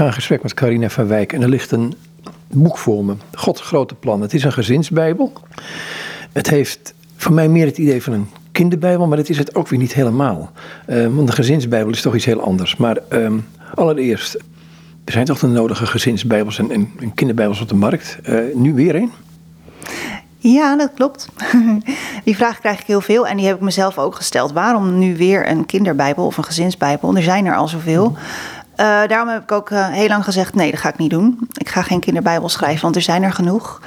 ga in gesprek met Carina van Wijk en er ligt een boek voor me. Gods grote plan. Het is een gezinsbijbel. Het heeft voor mij meer het idee van een kinderbijbel, maar dat is het ook weer niet helemaal. Uh, want de gezinsbijbel is toch iets heel anders. Maar uh, allereerst, er zijn toch de nodige gezinsbijbels en, kinderbijbels op de markt. Uh, nu weer een? Ja, dat klopt. Die vraag krijg ik heel veel en die heb ik mezelf ook gesteld. Waarom nu weer een kinderbijbel of een gezinsbijbel? Er zijn er al zoveel. Uh, daarom heb ik ook uh, heel lang gezegd: nee, dat ga ik niet doen. Ik ga geen kinderbijbel schrijven, want er zijn er genoeg.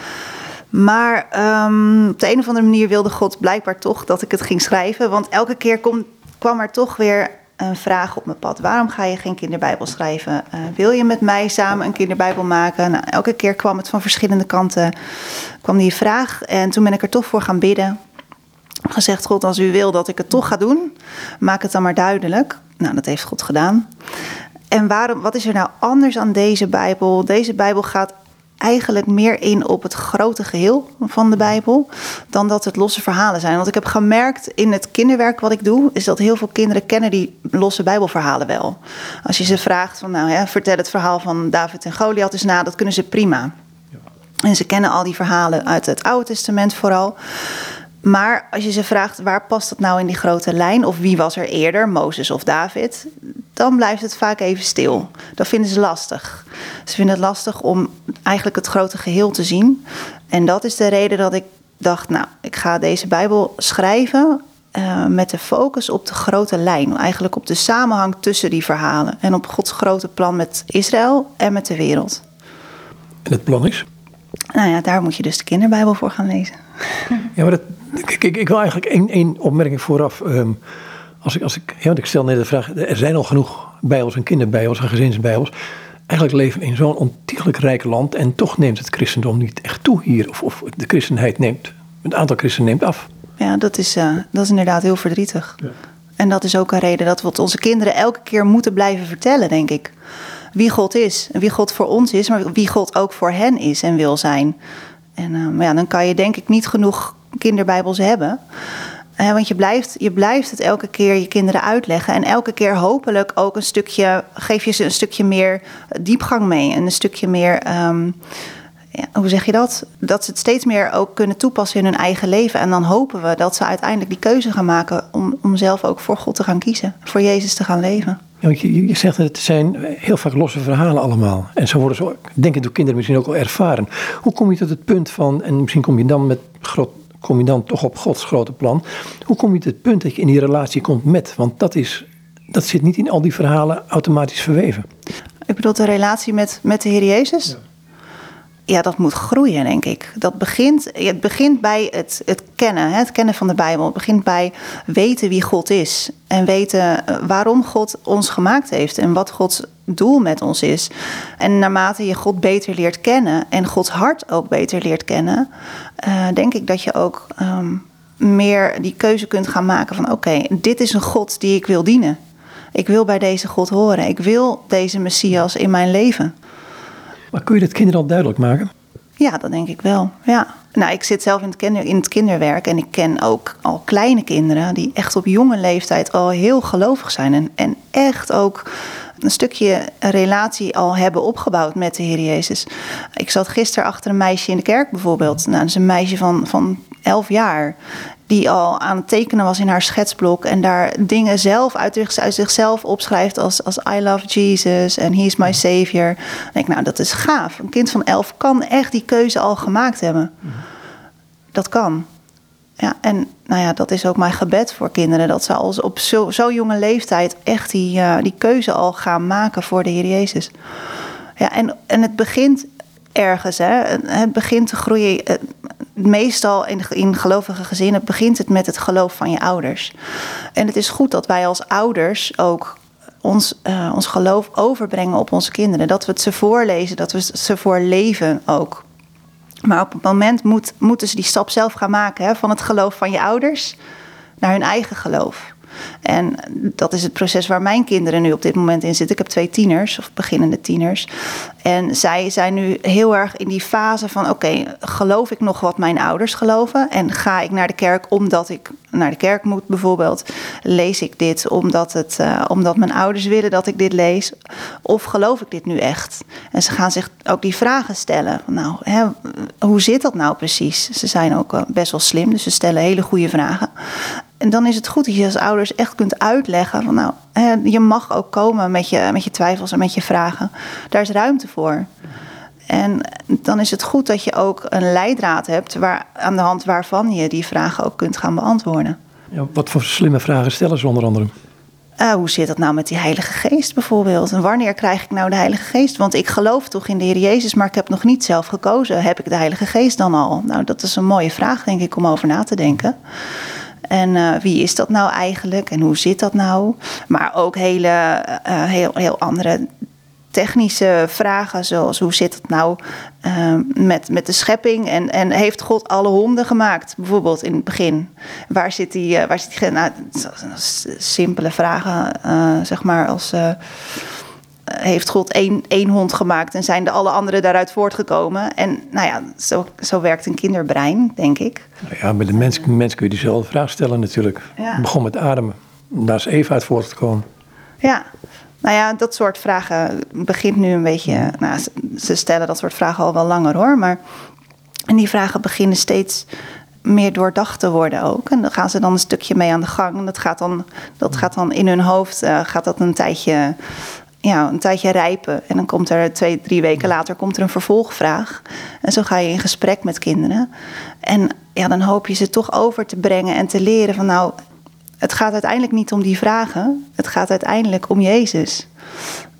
Maar um, op de een of andere manier wilde God blijkbaar toch dat ik het ging schrijven. Want elke keer kwam er toch weer een vraag op mijn pad. Waarom ga je geen kinderbijbel schrijven? Uh, wil je met mij samen een kinderbijbel maken? Nou, elke keer kwam het van verschillende kanten, kwam die vraag. En toen ben ik er toch voor gaan bidden. Gezegd, God, als u wil dat ik het toch ga doen, maak het dan maar duidelijk. Nou, dat heeft God gedaan. En waarom, wat is er nou anders aan deze Bijbel? Deze Bijbel gaat eigenlijk meer in op het grote geheel van de Bijbel dan dat het losse verhalen zijn. Want ik heb gemerkt in het kinderwerk wat ik doe, is dat heel veel kinderen kennen die losse Bijbelverhalen wel. Als je ze vraagt van nou ja, vertel het verhaal van David en Goliath eens na, dat kunnen ze prima. En ze kennen al die verhalen uit het Oude Testament vooral. Maar als je ze vraagt waar past dat nou in die grote lijn, of wie was er eerder, Mozes of David, dan blijft het vaak even stil. Dat vinden ze lastig. Ze vinden het lastig om eigenlijk het grote geheel te zien. En dat is de reden dat ik dacht, nou, ik ga deze Bijbel schrijven uh, met de focus op de grote lijn. Eigenlijk op de samenhang tussen die verhalen. En op Gods grote plan met Israël en met de wereld. En het plan is? Nou ja, daar moet je dus de kinderbijbel voor gaan lezen. Ja, maar dat, ik, ik, ik wil eigenlijk één, één opmerking vooraf. Um, als ik, als ik, ja, want ik stel net de vraag, er zijn al genoeg bijbels en kinderbijbels en gezinsbijbels. Eigenlijk leven we in zo'n ontiegelijk rijk land en toch neemt het christendom niet echt toe hier. Of, of de christenheid neemt, het aantal christenen neemt af. Ja, dat is, uh, dat is inderdaad heel verdrietig. Ja. En dat is ook een reden dat we het onze kinderen elke keer moeten blijven vertellen, denk ik. Wie God is, wie God voor ons is, maar wie God ook voor hen is en wil zijn. En uh, maar ja, dan kan je denk ik niet genoeg kinderbijbels hebben. Want je blijft, je blijft het elke keer je kinderen uitleggen. En elke keer hopelijk ook een stukje, geef je ze een stukje meer diepgang mee. En een stukje meer, um, ja, hoe zeg je dat? Dat ze het steeds meer ook kunnen toepassen in hun eigen leven. En dan hopen we dat ze uiteindelijk die keuze gaan maken om, om zelf ook voor God te gaan kiezen. Voor Jezus te gaan leven. Ja, je, je zegt dat het zijn heel vaak losse verhalen allemaal. En zo worden ze, denk ik, door kinderen misschien ook al ervaren. Hoe kom je tot het punt van, en misschien kom je dan met groot kom je dan toch op Gods grote plan. Hoe kom je tot het punt dat je in die relatie komt met? Want dat, is, dat zit niet in al die verhalen automatisch verweven. Ik bedoel de relatie met, met de Heer Jezus? Ja. Ja dat moet groeien, denk ik. Dat begint, het begint bij het, het kennen, het kennen van de Bijbel. Het begint bij weten wie God is. En weten eh, waarom God ons gemaakt heeft. En wat Gods doel met ons is. En naarmate je God beter leert kennen en Gods hart ook beter leert kennen, uh, denk ik dat je ook um, meer die keuze kunt gaan maken van oké, dit is een God die ik wil dienen. Ik wil bij deze God horen. Ik wil deze Messias in mijn leven. Maar kun je dat kinderen al duidelijk maken? Ja, dat denk ik wel. Ja. Nou, ik zit zelf in het, kinder, in het kinderwerk en ik ken ook al kleine kinderen die echt op jonge leeftijd al heel gelovig zijn en, en echt ook een stukje relatie al hebben opgebouwd met de Heer Jezus. Ik zat gisteren achter een meisje in de kerk bijvoorbeeld. Nou, dat is een meisje van, van elf jaar. Die al aan het tekenen was in haar schetsblok. En daar dingen zelf uit, uit zichzelf opschrijft als, als I love Jesus en He is my savior. Dan denk ik, nou dat is gaaf. Een kind van elf kan echt die keuze al gemaakt hebben. Dat kan. Ja, en nou ja, dat is ook mijn gebed voor kinderen. Dat ze al op zo, zo jonge leeftijd echt die, uh, die keuze al gaan maken voor de Heer Jezus. Ja, en, en het begint ergens. Hè. Het begint te groeien. Eh, meestal in, in gelovige gezinnen begint het met het geloof van je ouders. En het is goed dat wij als ouders ook ons, uh, ons geloof overbrengen op onze kinderen. Dat we het ze voorlezen, dat we ze voorleven ook. Maar op het moment moet, moeten ze die stap zelf gaan maken hè, van het geloof van je ouders naar hun eigen geloof. En dat is het proces waar mijn kinderen nu op dit moment in zitten. Ik heb twee tieners, of beginnende tieners. En zij zijn nu heel erg in die fase van: oké, geloof ik nog wat mijn ouders geloven? En ga ik naar de kerk omdat ik naar de kerk moet bijvoorbeeld, lees ik dit omdat, het, uh, omdat mijn ouders willen dat ik dit lees? Of geloof ik dit nu echt? En ze gaan zich ook die vragen stellen. Nou, hè, hoe zit dat nou precies? Ze zijn ook best wel slim, dus ze stellen hele goede vragen. En dan is het goed dat je als ouders echt kunt uitleggen van nou, je mag ook komen met je, met je twijfels en met je vragen. Daar is ruimte voor. En dan is het goed dat je ook een leidraad hebt waar, aan de hand waarvan je die vragen ook kunt gaan beantwoorden. Ja, wat voor slimme vragen stellen ze onder andere? Uh, hoe zit dat nou met die Heilige Geest bijvoorbeeld? En wanneer krijg ik nou de Heilige Geest? Want ik geloof toch in de Heer Jezus, maar ik heb nog niet zelf gekozen. Heb ik de Heilige Geest dan al? Nou, dat is een mooie vraag, denk ik, om over na te denken. En uh, wie is dat nou eigenlijk en hoe zit dat nou? Maar ook hele, uh, heel, heel andere technische vragen, zoals hoe zit het nou uh, met, met de schepping en, en heeft God alle honden gemaakt, bijvoorbeeld in het begin? Waar zit die, waar zit die nou, simpele vragen, zeg maar, als heeft God één, één hond gemaakt en zijn de alle anderen daaruit voortgekomen? En nou ja, zo, zo werkt een kinderbrein, denk ik. Ja, bij de mens, mens kun je diezelfde vraag stellen natuurlijk. Ja. Begon met ademen, daar is Eva uit voortgekomen. Ja, nou ja, dat soort vragen begint nu een beetje. Nou, ze stellen dat soort vragen al wel langer hoor. Maar en die vragen beginnen steeds meer doordacht te worden ook. En dan gaan ze dan een stukje mee aan de gang. En dat gaat dan, dat gaat dan in hun hoofd uh, gaat dat een tijdje, ja, een tijdje rijpen. En dan komt er twee, drie weken later komt er een vervolgvraag. En zo ga je in gesprek met kinderen. En ja, dan hoop je ze toch over te brengen en te leren van nou, het gaat uiteindelijk niet om die vragen. Het gaat uiteindelijk om Jezus.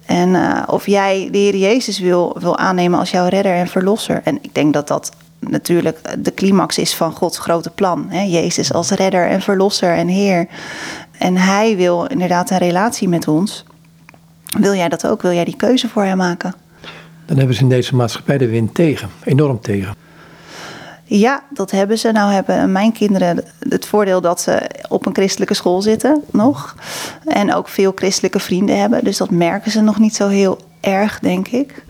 En uh, of jij de Heer Jezus wil, wil aannemen als jouw redder en verlosser. En ik denk dat dat natuurlijk de climax is van Gods grote plan. Hè? Jezus als redder en verlosser en Heer. En Hij wil inderdaad een relatie met ons. Wil jij dat ook? Wil jij die keuze voor hem maken? Dan hebben ze in deze maatschappij de wind tegen, enorm tegen. Ja, dat hebben ze. Nou hebben mijn kinderen het voordeel dat ze op een christelijke school zitten nog. En ook veel christelijke vrienden hebben. Dus dat merken ze nog niet zo heel erg, denk ik.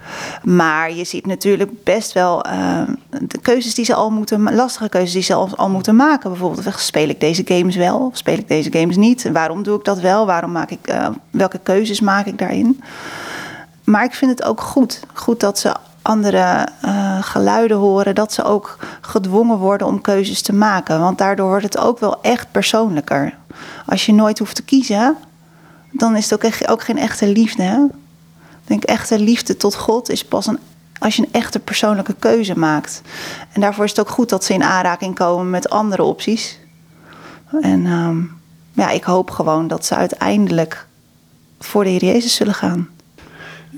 Maar je ziet natuurlijk best wel uh, de keuzes die ze al moeten, lastige keuzes die ze al, al, moeten maken. Bijvoorbeeld, speel ik deze games wel? Of speel ik deze games niet? Waarom doe ik dat wel? Waarom maak ik, uh, welke keuzes maak ik daarin? Maar ik vind het ook goed. Goed dat ze andere uh, geluiden horen, dat ze ook gedwongen worden om keuzes te maken. Want daardoor wordt het ook wel echt persoonlijker. Als je nooit hoeft te kiezen, dan is het ook, echt, ook geen echte liefde. Hè? Ik denk, echte liefde tot God is pas een, als je een echte persoonlijke keuze maakt. En daarvoor is het ook goed dat ze in aanraking komen met andere opties. En um, ja, ik hoop gewoon dat ze uiteindelijk voor de Heer Jezus zullen gaan.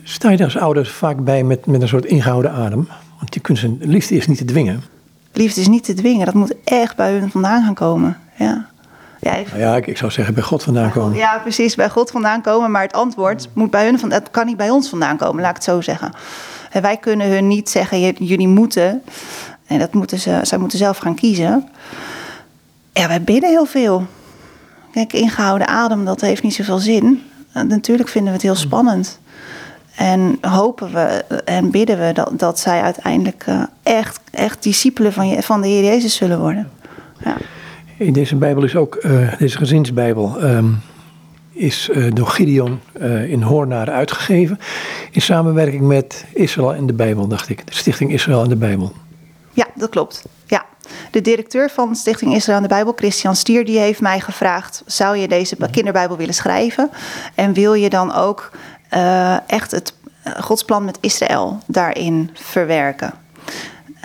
Sta je daar als ouder vaak bij met, met een soort ingehouden adem? Want je kunt zijn liefde is niet te dwingen. Liefde is niet te dwingen, dat moet echt bij hun vandaan gaan komen. Ja. Ja, nou ja ik, ik, zou zeggen bij God vandaan komen. Ja, precies, bij God vandaan komen. Maar het antwoord moet bij hun vandaan, het kan niet bij ons vandaan komen, laat ik het zo zeggen. En wij kunnen hun niet zeggen, jullie moeten. En dat moeten ze, zij moeten zelf gaan kiezen. Ja, wij bidden heel veel. Kijk, ingehouden adem, dat heeft niet zoveel zin. Natuurlijk vinden we het heel spannend. En hopen we en bidden we dat, dat zij uiteindelijk uh, echt, echt discipelen van, je, van de Heer Jezus zullen worden. Ja. In deze Bijbel is ook, uh, deze gezinsbijbel, um, is uh, door Gideon in Hoornaar uitgegeven. In samenwerking met Israël en de Bijbel, dacht ik. De Stichting Israël en de Bijbel. Ja, dat klopt. Ja. De directeur van Stichting Israël en de Bijbel, Christian Stier, die heeft mij gevraagd: zou je deze kinderbijbel willen schrijven? En wil je dan ook echt het uh, Gods plan met Israël daarin verwerken.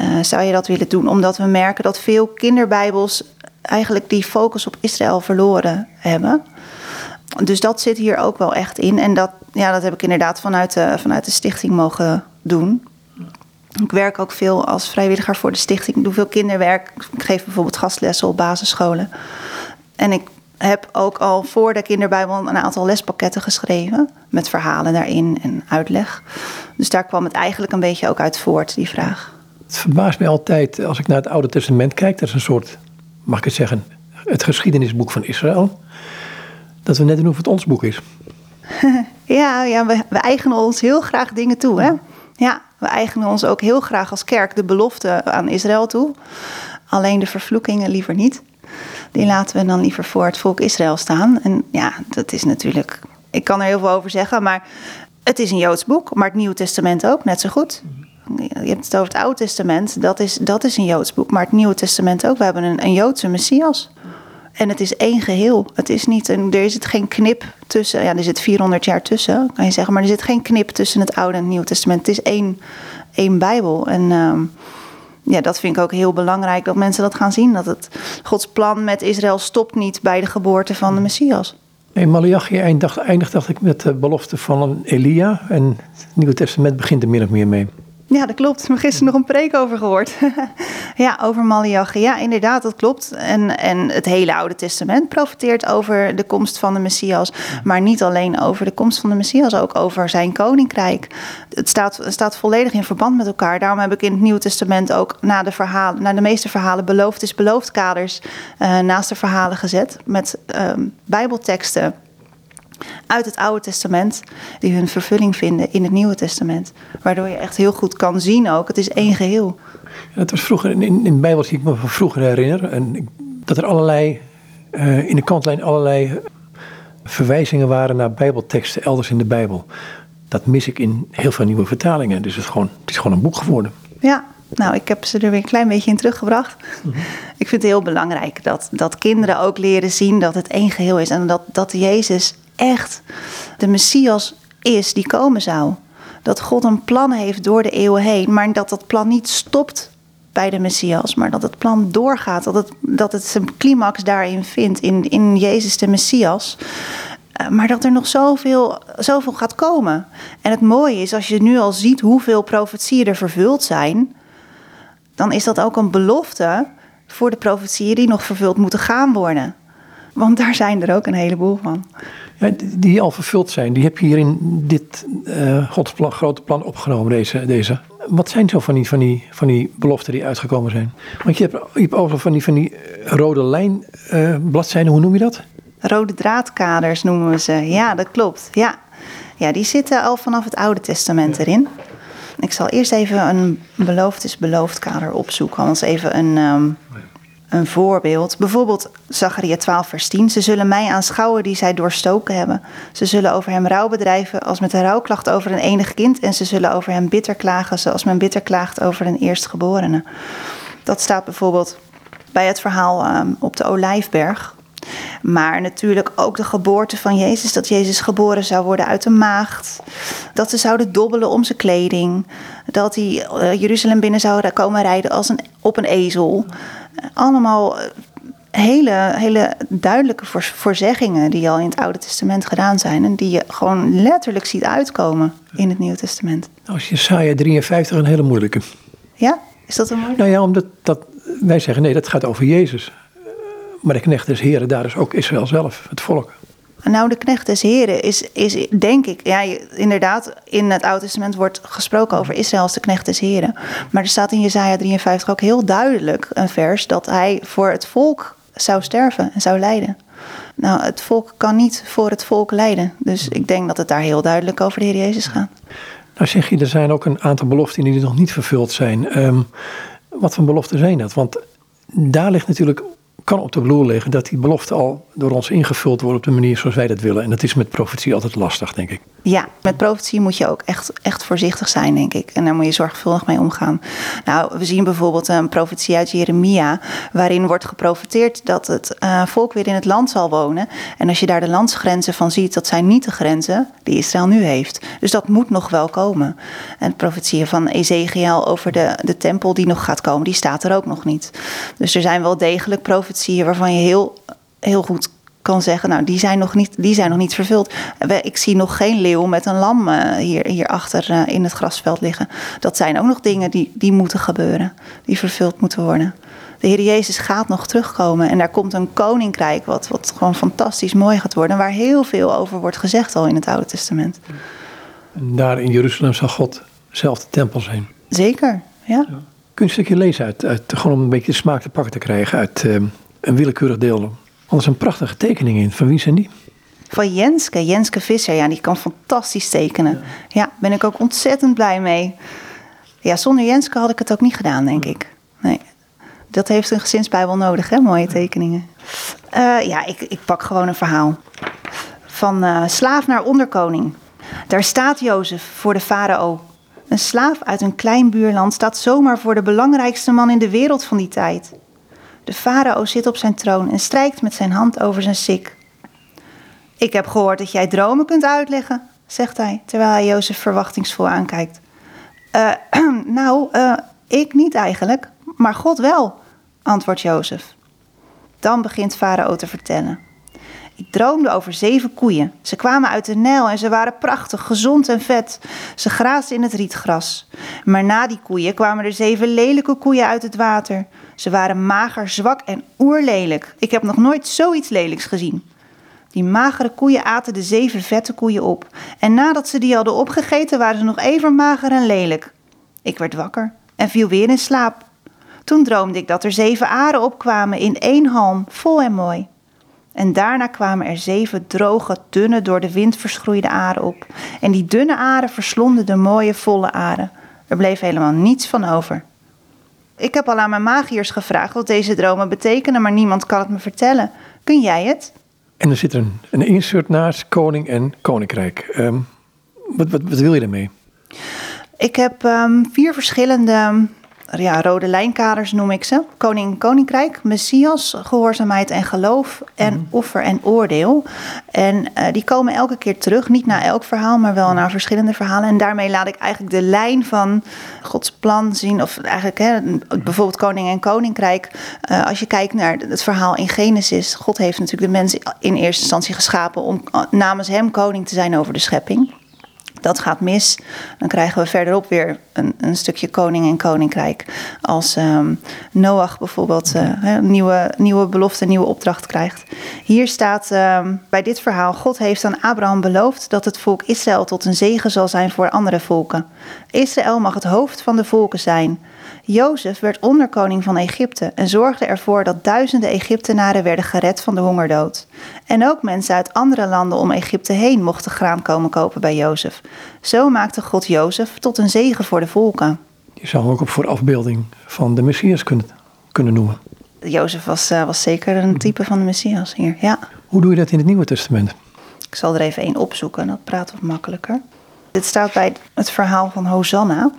Uh, zou je dat willen doen? Omdat we merken dat veel kinderbijbels eigenlijk die focus op Israël verloren hebben. Dus dat zit hier ook wel echt in. En dat, ja, dat heb ik inderdaad vanuit de, vanuit de stichting mogen doen. Ik werk ook veel als vrijwilliger voor de stichting. Ik doe veel kinderwerk. Ik geef bijvoorbeeld gastlessen op basisscholen. En ik heb ook al voor de kinderbijbel een aantal lespakketten geschreven. Met verhalen daarin en uitleg. Dus daar kwam het eigenlijk een beetje ook uit voort, die vraag. Het verbaast mij altijd als ik naar het Oude Testament kijk. Dat is een soort, mag ik het zeggen, het geschiedenisboek van Israël. Dat we net doen of het ons boek is. ja, ja we, we eigenen ons heel graag dingen toe. Hè? Ja, we eigenen ons ook heel graag als kerk de belofte aan Israël toe. Alleen de vervloekingen liever niet. Die laten we dan liever voor het volk Israël staan. En ja, dat is natuurlijk. Ik kan er heel veel over zeggen, maar het is een Joods boek, maar het Nieuwe Testament ook, net zo goed. Je hebt het over het Oude Testament, dat is, dat is een Joods boek, maar het Nieuwe Testament ook. We hebben een, een Joodse Messias. En het is één geheel. Het is niet een, er zit geen knip tussen. Ja, er zit 400 jaar tussen, kan je zeggen. Maar er zit geen knip tussen het Oude en het Nieuwe Testament. Het is één, één Bijbel. En ehm, ja, dat vind ik ook heel belangrijk dat mensen dat gaan zien. Dat het Gods plan met Israël stopt niet bij de geboorte van de Messias. In Malachi eindigt, eindigt dacht ik met de belofte van Elia. En het Nieuwe Testament begint er min of meer mee. Ja, dat klopt. Hebben gisteren nog een preek over gehoord. ja, over Malachi. Ja, inderdaad, dat klopt. En, en het hele Oude Testament profiteert over de komst van de Messias. Maar niet alleen over de komst van de Messias, ook over zijn koninkrijk. Het staat, staat volledig in verband met elkaar. Daarom heb ik in het Nieuwe Testament ook na de, verhalen, na de meeste verhalen beloofd is beloofd kaders uh, naast de verhalen gezet. Met uh, bijbelteksten uit het Oude Testament die hun vervulling vinden in het Nieuwe Testament. Waardoor je echt heel goed kan zien ook, het is één geheel. Ja, het was vroeger, in, in de Bijbel zie ik me van vroeger herinneren, en dat er allerlei, uh, in de kantlijn allerlei verwijzingen waren naar bijbelteksten elders in de Bijbel. Dat mis ik in heel veel nieuwe vertalingen. Dus het is gewoon, het is gewoon een boek geworden. Ja, nou, ik heb ze er weer een klein beetje in teruggebracht. Mm -hmm. Ik vind het heel belangrijk dat, dat kinderen ook leren zien dat het één geheel is. En dat, dat Jezus echt de Messias is die komen zou. Dat God een plan heeft door de eeuwen heen, maar dat dat plan niet stopt bij de Messias, maar dat het plan doorgaat, dat het, dat het zijn climax daarin vindt, in, in Jezus de Messias. Maar dat er nog zoveel, zoveel gaat komen. En het mooie is, als je nu al ziet hoeveel profetieën er vervuld zijn, dan is dat ook een belofte voor de profetieën die nog vervuld moeten gaan worden. Want daar zijn er ook een heleboel van. Die al vervuld zijn, die heb je hier in dit uh, Gods plan, grote plan opgenomen, deze, deze. Wat zijn zo van die, van, die, van die beloften die uitgekomen zijn? Want je hebt, je hebt over van die, van die rode lijn uh, bladzijden, hoe noem je dat? Rode draadkaders noemen we ze, ja dat klopt. Ja. ja, die zitten al vanaf het Oude Testament erin. Ik zal eerst even een beloofd is beloofd kader opzoeken, anders even een... Um, een voorbeeld. Bijvoorbeeld Zacharia 12, vers 10. Ze zullen mij aanschouwen die zij doorstoken hebben. Ze zullen over hem rouw bedrijven als met een rouwklacht over een enig kind. En ze zullen over hem bitter klagen zoals men bitter klaagt over een eerstgeborene. Dat staat bijvoorbeeld bij het verhaal um, op de Olijfberg. Maar natuurlijk ook de geboorte van Jezus. Dat Jezus geboren zou worden uit een maagd. Dat ze zouden dobbelen om zijn kleding. Dat hij uh, Jeruzalem binnen zou komen rijden als een, op een ezel allemaal hele, hele duidelijke voorzeggingen die al in het Oude Testament gedaan zijn. En die je gewoon letterlijk ziet uitkomen in het Nieuwe Testament. Als Jesaja 53 een hele moeilijke. Ja? Is dat een moeilijke? Nou ja, omdat dat, wij zeggen nee, dat gaat over Jezus. Maar de knecht des Heren, daar is ook Israël zelf, het volk. Nou, de knecht des Heren is, is denk ik, ja, inderdaad, in het Oude Testament wordt gesproken over Israël als de knecht des Heren. Maar er staat in Jesaja 53 ook heel duidelijk een vers dat hij voor het volk zou sterven en zou lijden. Nou, het volk kan niet voor het volk lijden. Dus ik denk dat het daar heel duidelijk over de Heer Jezus gaat. Nou zeg je, er zijn ook een aantal beloften die nog niet vervuld zijn. Um, wat voor beloften zijn dat? Want daar ligt natuurlijk kan op de vloer liggen dat die belofte al door ons ingevuld wordt op de manier zoals wij dat willen. En dat is met profetie altijd lastig, denk ik. Ja, met profetie moet je ook echt, echt voorzichtig zijn, denk ik. En daar moet je zorgvuldig mee omgaan. Nou, we zien bijvoorbeeld een profetie uit Jeremia, waarin wordt geprofeteerd dat het uh, volk weer in het land zal wonen. En als je daar de landsgrenzen van ziet, dat zijn niet de grenzen die Israël nu heeft. Dus dat moet nog wel komen. En profetieën van Ezekiel over de, de tempel die nog gaat komen, die staat er ook nog niet. Dus er zijn wel degelijk profetieën waarvan je heel, heel goed kan zeggen, nou, die zijn nog niet, die zijn nog niet vervuld. Ik zie nog geen leeuw met een lam uh, hier, hierachter uh, in het grasveld liggen. Dat zijn ook nog dingen die, die moeten gebeuren, die vervuld moeten worden. De Heer Jezus gaat nog terugkomen en daar komt een koninkrijk wat, wat gewoon fantastisch mooi gaat worden, waar heel veel over wordt gezegd al in het Oude Testament. En daar in Jeruzalem zal God zelf de tempel zijn. Zeker, ja. ja. Kun je een stukje lezen uit, uit, gewoon om een beetje de smaak te pakken te krijgen uit uh, een willekeurig deel er een prachtige tekening in. Van wie zijn die? Van Jenske, Jenske Visser. Ja, die kan fantastisch tekenen. Ja, ja ben ik ook ontzettend blij mee. Ja, zonder Jenske had ik het ook niet gedaan, denk ik. Nee. Dat heeft een gezinsbijbel nodig, hè? Mooie tekeningen. Uh, ja, ik, ik pak gewoon een verhaal. Van uh, slaaf naar onderkoning. Daar staat Jozef voor de farao. Een slaaf uit een klein buurland staat zomaar voor de belangrijkste man in de wereld van die tijd. De farao zit op zijn troon en strijkt met zijn hand over zijn sik. Ik heb gehoord dat jij dromen kunt uitleggen, zegt hij, terwijl hij Jozef verwachtingsvol aankijkt. Uh, nou, uh, ik niet eigenlijk, maar God wel, antwoordt Jozef. Dan begint Farao te vertellen. Ik droomde over zeven koeien. Ze kwamen uit de Nijl en ze waren prachtig, gezond en vet. Ze graasden in het rietgras. Maar na die koeien kwamen er zeven lelijke koeien uit het water. Ze waren mager, zwak en oerlelijk. Ik heb nog nooit zoiets lelijks gezien. Die magere koeien aten de zeven vette koeien op. En nadat ze die hadden opgegeten, waren ze nog even mager en lelijk. Ik werd wakker en viel weer in slaap. Toen droomde ik dat er zeven aren opkwamen in één halm, vol en mooi. En daarna kwamen er zeven droge, dunne, door de wind verschroeide aren op. En die dunne aren verslonden de mooie, volle aren. Er bleef helemaal niets van over. Ik heb al aan mijn magiërs gevraagd wat deze dromen betekenen, maar niemand kan het me vertellen. Kun jij het? En er zit een, een insert naast koning en koninkrijk. Um, wat, wat, wat wil je daarmee? Ik heb um, vier verschillende ja, rode lijnkaders noem ik ze. Koning Koninkrijk, Messias, gehoorzaamheid en geloof en mm. offer en oordeel. En uh, die komen elke keer terug, niet naar elk verhaal, maar wel naar verschillende verhalen. En daarmee laat ik eigenlijk de lijn van Gods plan zien. Of eigenlijk hè, bijvoorbeeld Koning en Koninkrijk. Uh, als je kijkt naar het verhaal in Genesis, God heeft natuurlijk de mensen in eerste instantie geschapen om namens hem koning te zijn over de schepping dat gaat mis. Dan krijgen we verderop weer een, een stukje koning en koninkrijk. Als um, Noach bijvoorbeeld een nieuwe, nieuwe belofte, nieuwe opdracht krijgt. Hier staat um, bij dit verhaal: God heeft aan Abraham beloofd dat het volk Israël tot een zegen zal zijn voor andere volken. Israël mag het hoofd van de volken zijn. Jozef werd onderkoning van Egypte en zorgde ervoor dat duizenden Egyptenaren werden gered van de hongerdood. En ook mensen uit andere landen om Egypte heen mochten graan komen kopen bij Jozef. Zo maakte God Jozef tot een zegen voor de volken. Je zou ook op voor afbeelding van de Messias kunnen, kunnen noemen. Jozef was, uh, was zeker een type van de Messias hier, ja. Hoe doe je dat in het Nieuwe Testament? Ik zal er even één opzoeken, dat praat wat makkelijker. Dit staat bij het verhaal van Hosanna.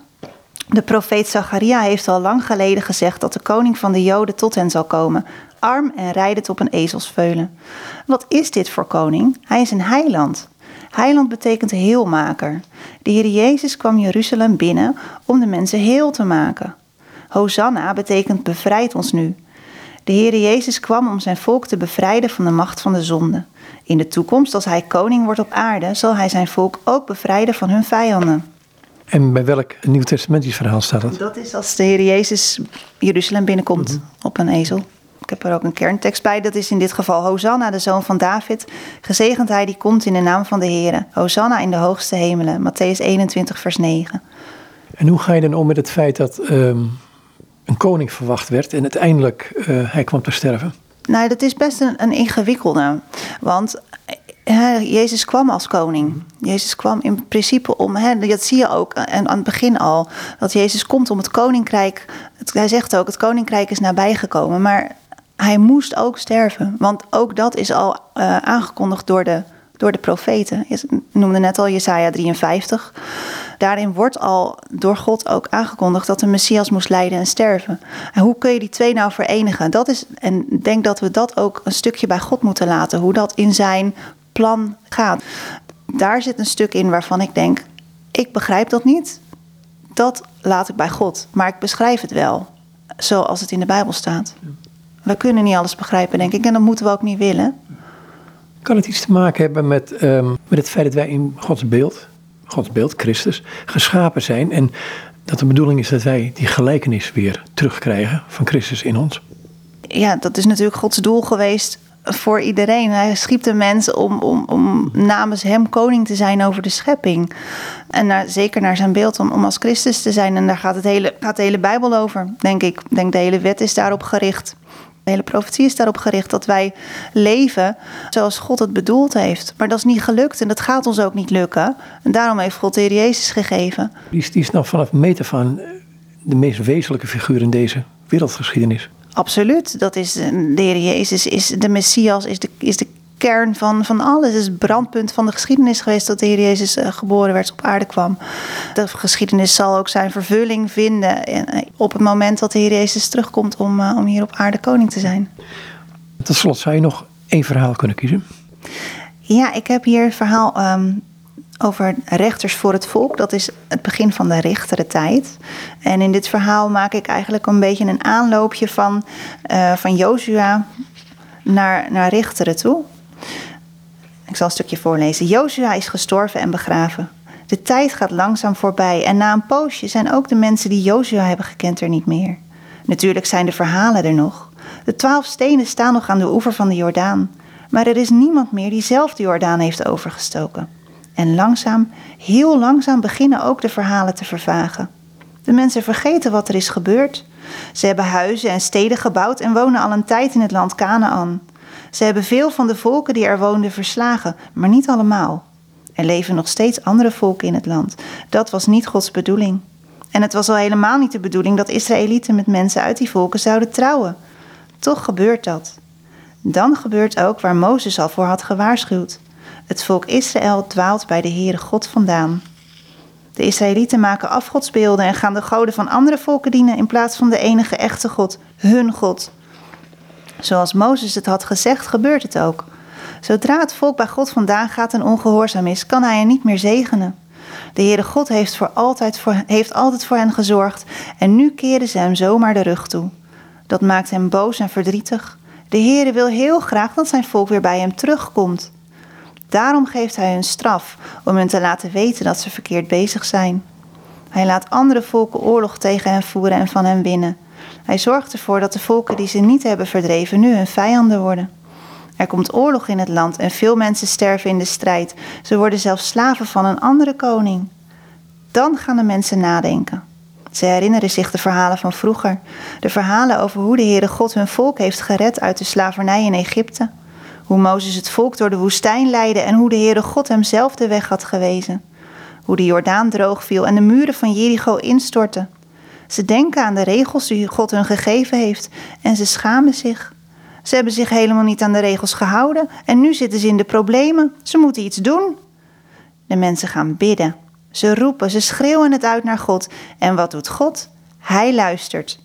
De profeet Zacharia heeft al lang geleden gezegd dat de koning van de Joden tot hen zal komen, arm en rijdend op een ezelsveulen. Wat is dit voor koning? Hij is een heiland. Heiland betekent heelmaker. De Heer Jezus kwam Jeruzalem binnen om de mensen heel te maken. Hosanna betekent bevrijd ons nu. De Heer Jezus kwam om zijn volk te bevrijden van de macht van de zonde. In de toekomst, als hij koning wordt op aarde, zal hij zijn volk ook bevrijden van hun vijanden. En bij welk Nieuw Testamentisch verhaal staat dat? Dat is als de Heer Jezus Jeruzalem binnenkomt mhm. op een ezel. Ik heb er ook een kerntekst bij. Dat is in dit geval Hosanna, de zoon van David. Gezegend hij die komt in de naam van de Heer. Hosanna in de hoogste hemelen. Matthäus 21, vers 9. En hoe ga je dan om met het feit dat um, een koning verwacht werd en uiteindelijk uh, hij kwam te sterven? Nou, dat is best een, een ingewikkelde. Want Jezus kwam als koning. Jezus kwam in principe om, hè, dat zie je ook en aan het begin al, dat Jezus komt om het koninkrijk. hij zegt ook, het koninkrijk is nabijgekomen, maar hij moest ook sterven. Want ook dat is al uh, aangekondigd door de, door de profeten. Je noemde net al Jesaja 53. Daarin wordt al door God ook aangekondigd dat de Messias moest lijden en sterven. En hoe kun je die twee nou verenigen? Dat is, en ik denk dat we dat ook een stukje bij God moeten laten. Hoe dat in zijn plan gaat. Daar zit een stuk in waarvan ik denk: ik begrijp dat niet. Dat laat ik bij God. Maar ik beschrijf het wel zoals het in de Bijbel staat. We kunnen niet alles begrijpen, denk ik, en dat moeten we ook niet willen. Kan het iets te maken hebben met, ehm, met het feit dat wij in Gods beeld, Gods beeld, Christus, geschapen zijn en dat de bedoeling is dat wij die gelijkenis weer terugkrijgen van Christus in ons? Ja, dat is natuurlijk Gods doel geweest voor iedereen. Hij schiep de mens om, om, om namens hem koning te zijn over de schepping. En naar, zeker naar zijn beeld om, als Christus te zijn. En daar gaat, het hele, gaat de hele Bijbel over, denk ik. Ik denk de hele wet is daarop gericht. De hele profetie is daarop gericht dat wij leven zoals God het bedoeld heeft. Maar dat is niet gelukt en dat gaat ons ook niet lukken. En daarom heeft God de Heer Jezus gegeven. Die is, die is nou vanaf meter van de meest wezenlijke figuur in deze wereldgeschiedenis. Absoluut. Dat is de Heer Jezus, is de Messias, is de, is de kern van, van alles. Het is het brandpunt van de geschiedenis geweest dat de Heer Jezus uh, geboren werd, op aarde kwam. De geschiedenis zal ook zijn vervulling vinden eh, op het moment dat de Heer Jezus terugkomt om, uh, om hier op aarde koning te zijn. Tot slot zou je nog één verhaal kunnen kiezen? Ja, ik heb hier een verhaal um, over rechters voor het volk. Dat is het begin van de rechtere tijd. En in dit verhaal maak ik eigenlijk een beetje een aanloopje van, uh, van Jozua naar, naar richteren toe. Ik zal een stukje voorlezen. Jozua is gestorven en begraven. De tijd gaat langzaam voorbij en na een poosje zijn ook de mensen die Jozua hebben gekend er niet meer. Natuurlijk zijn de verhalen er nog. De twaalf stenen staan nog aan de oever van de Jordaan, maar er is niemand meer die zelf de Jordaan heeft overgestoken. En langzaam, heel langzaam beginnen ook de verhalen te vervagen. De mensen vergeten wat er is gebeurd. Ze hebben huizen en steden gebouwd en wonen al een tijd in het land Canaan. Ze hebben veel van de volken die er woonden verslagen, maar niet allemaal. Er leven nog steeds andere volken in het land. Dat was niet Gods bedoeling. En het was al helemaal niet de bedoeling dat Israëlieten met mensen uit die volken zouden trouwen. Toch gebeurt dat. Dan gebeurt ook waar Mozes al voor had gewaarschuwd. Het volk Israël dwaalt bij de Heere God vandaan. De Israëlieten maken afgodsbeelden en gaan de goden van andere volken dienen in plaats van de enige echte God, hun God. Zoals Mozes het had gezegd, gebeurt het ook. Zodra het volk bij God vandaan gaat en ongehoorzaam is, kan hij hen niet meer zegenen. De Heere God heeft, voor altijd voor, heeft altijd voor hen gezorgd en nu keren ze hem zomaar de rug toe. Dat maakt hem boos en verdrietig. De Heere wil heel graag dat zijn volk weer bij hem terugkomt. Daarom geeft hij hun straf om hen te laten weten dat ze verkeerd bezig zijn. Hij laat andere volken oorlog tegen hen voeren en van hen winnen. Hij zorgt ervoor dat de volken die ze niet hebben verdreven nu hun vijanden worden. Er komt oorlog in het land en veel mensen sterven in de strijd. Ze worden zelfs slaven van een andere koning. Dan gaan de mensen nadenken. Ze herinneren zich de verhalen van vroeger. De verhalen over hoe de Heere God hun volk heeft gered uit de slavernij in Egypte. Hoe Mozes het volk door de woestijn leidde en hoe de Heere God hem zelf de weg had gewezen. Hoe de Jordaan droog viel en de muren van Jericho instortten. Ze denken aan de regels die God hun gegeven heeft en ze schamen zich. Ze hebben zich helemaal niet aan de regels gehouden en nu zitten ze in de problemen. Ze moeten iets doen. De mensen gaan bidden. Ze roepen, ze schreeuwen het uit naar God. En wat doet God? Hij luistert.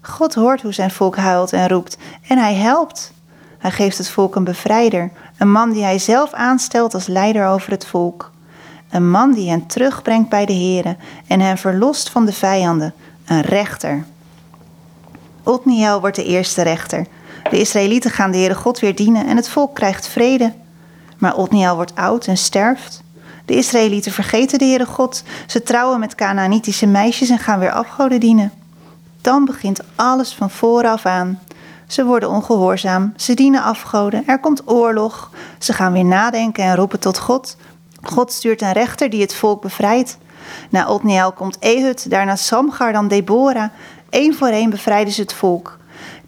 God hoort hoe zijn volk huilt en roept en hij helpt. Hij geeft het volk een bevrijder, een man die hij zelf aanstelt als leider over het volk. Een man die hen terugbrengt bij de Here en hen verlost van de vijanden, een rechter. Otniel wordt de eerste rechter. De Israëlieten gaan de Heere God weer dienen en het volk krijgt vrede. Maar Otniel wordt oud en sterft. De Israëlieten vergeten de Heere God. Ze trouwen met Canaanitische meisjes en gaan weer afgoden dienen. Dan begint alles van vooraf aan. Ze worden ongehoorzaam, ze dienen afgoden, er komt oorlog. Ze gaan weer nadenken en roepen tot God. God stuurt een rechter die het volk bevrijdt. Na Otniel komt Ehud, daarna Samgar, dan Deborah. Eén voor één bevrijden ze het volk.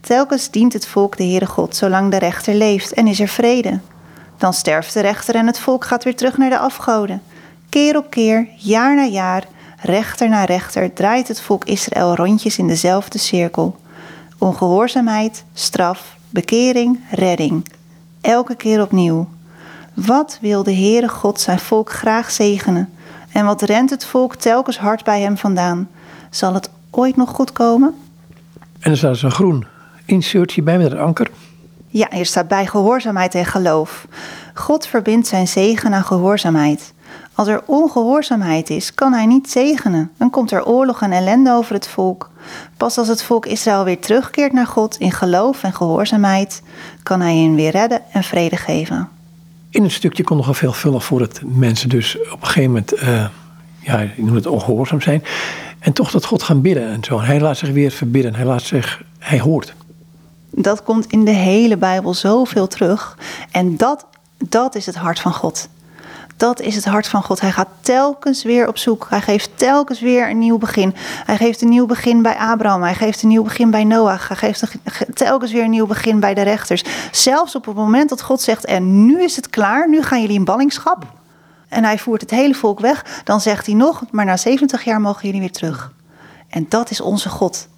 Telkens dient het volk de Heere God zolang de rechter leeft en is er vrede. Dan sterft de rechter en het volk gaat weer terug naar de afgoden. Keer op keer, jaar na jaar, rechter na rechter draait het volk Israël rondjes in dezelfde cirkel. Ongehoorzaamheid, straf, bekering, redding. Elke keer opnieuw. Wat wil de Heere God zijn volk graag zegenen? En wat rent het volk telkens hard bij hem vandaan? Zal het ooit nog goed komen? En er staat zo'n groen insertje bij met het anker. Ja, hier staat bij gehoorzaamheid en geloof. God verbindt zijn zegen aan gehoorzaamheid. Als er ongehoorzaamheid is, kan hij niet zegenen. Dan komt er oorlog en ellende over het volk. Pas als het volk Israël weer terugkeert naar God in geloof en gehoorzaamheid, kan hij hen weer redden en vrede geven. In het stukje komt nogal veelvuldig voor dat mensen dus op een gegeven moment, uh, ja, je noemt het ongehoorzaam zijn. En toch dat God gaan bidden en zo. Hij laat zich weer verbidden. Hij laat zich, hij hoort. Dat komt in de hele Bijbel zoveel terug. En dat, dat is het hart van God. Dat is het hart van God. Hij gaat telkens weer op zoek. Hij geeft telkens weer een nieuw begin. Hij geeft een nieuw begin bij Abraham. Hij geeft een nieuw begin bij Noach. Hij geeft telkens weer een nieuw begin bij de rechters. Zelfs op het moment dat God zegt: En nu is het klaar, nu gaan jullie in ballingschap. En hij voert het hele volk weg. Dan zegt hij nog: Maar na 70 jaar mogen jullie weer terug. En dat is onze God.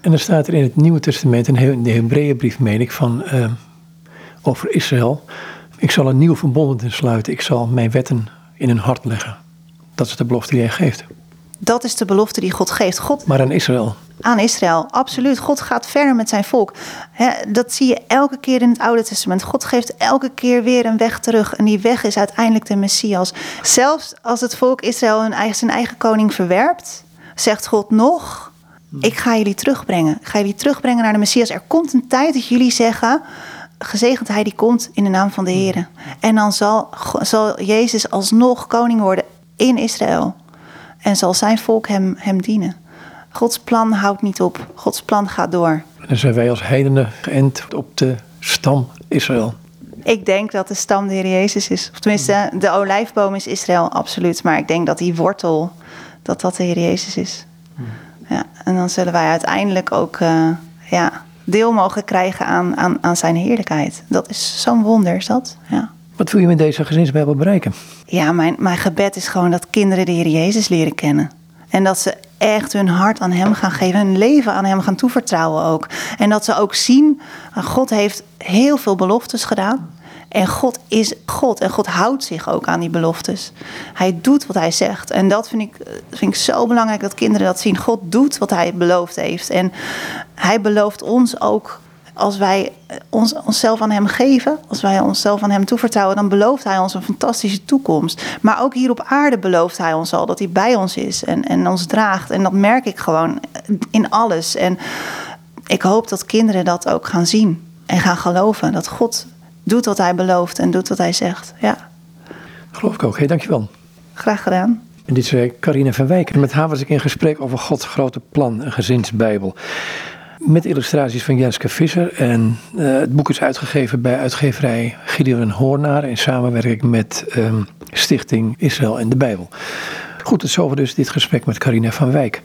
En dan staat er in het Nieuwe Testament, in de Hebreeënbrief meen ik, van, uh, over Israël. Ik zal een nieuw verbond sluiten. Ik zal mijn wetten in hun hart leggen. Dat is de belofte die hij geeft. Dat is de belofte die God geeft. God, maar aan Israël. Aan Israël, absoluut. God gaat verder met zijn volk. dat zie je elke keer in het Oude Testament. God geeft elke keer weer een weg terug. En die weg is uiteindelijk de Messias. Zelfs als het volk Israël hun eigen, zijn eigen koning verwerpt, zegt God nog: Ik ga jullie terugbrengen. Ik ga jullie terugbrengen naar de Messias. Er komt een tijd dat jullie zeggen: Gezegend hij die komt in de naam van de Heer. En dan zal, zal Jezus alsnog koning worden in Israël. En zal zijn volk hem, hem dienen. Gods plan houdt niet op. Gods plan gaat door. En zijn wij als heidenen geënt op de stam Israël. Ik denk dat de stam de Heer Jezus is. Of tenminste, de olijfboom is Israël, absoluut. Maar ik denk dat die wortel, dat dat de Heer Jezus is. Ja, en dan zullen wij uiteindelijk ook uh, ja, deel mogen krijgen aan, aan, aan zijn heerlijkheid. Dat is zo'n wonder, is dat? Ja. Wat wil je met deze gezinsbijbel bereiken? Ja, mijn, mijn gebed is gewoon dat kinderen de Heer Jezus leren kennen. En dat ze echt hun hart aan Hem gaan geven, hun leven aan Hem gaan toevertrouwen ook. En dat ze ook zien, God heeft heel veel beloftes gedaan. En God is God en God houdt zich ook aan die beloftes. Hij doet wat hij zegt. En dat vind ik, vind ik zo belangrijk dat kinderen dat zien. God doet wat hij beloofd heeft. En hij belooft ons ook als wij ons, onszelf aan Hem geven, als wij onszelf aan Hem toevertrouwen, dan belooft Hij ons een fantastische toekomst. Maar ook hier op aarde belooft Hij ons al dat Hij bij ons is en, en ons draagt. En dat merk ik gewoon in alles. En ik hoop dat kinderen dat ook gaan zien en gaan geloven. Dat God doet wat Hij belooft en doet wat Hij zegt. Ja. Geloof ik ook. Hey, dankjewel. Graag gedaan. En dit is Carine van Wijk. En met haar was ik in gesprek over Gods grote plan, een gezinsbijbel. Met illustraties van Jenske Visser. En uh, het boek is uitgegeven bij uitgeverij Gideon Hoornaar. In samenwerking met um, Stichting Israël en de Bijbel. Goed, tot zover dus dit gesprek met Carina van Wijk.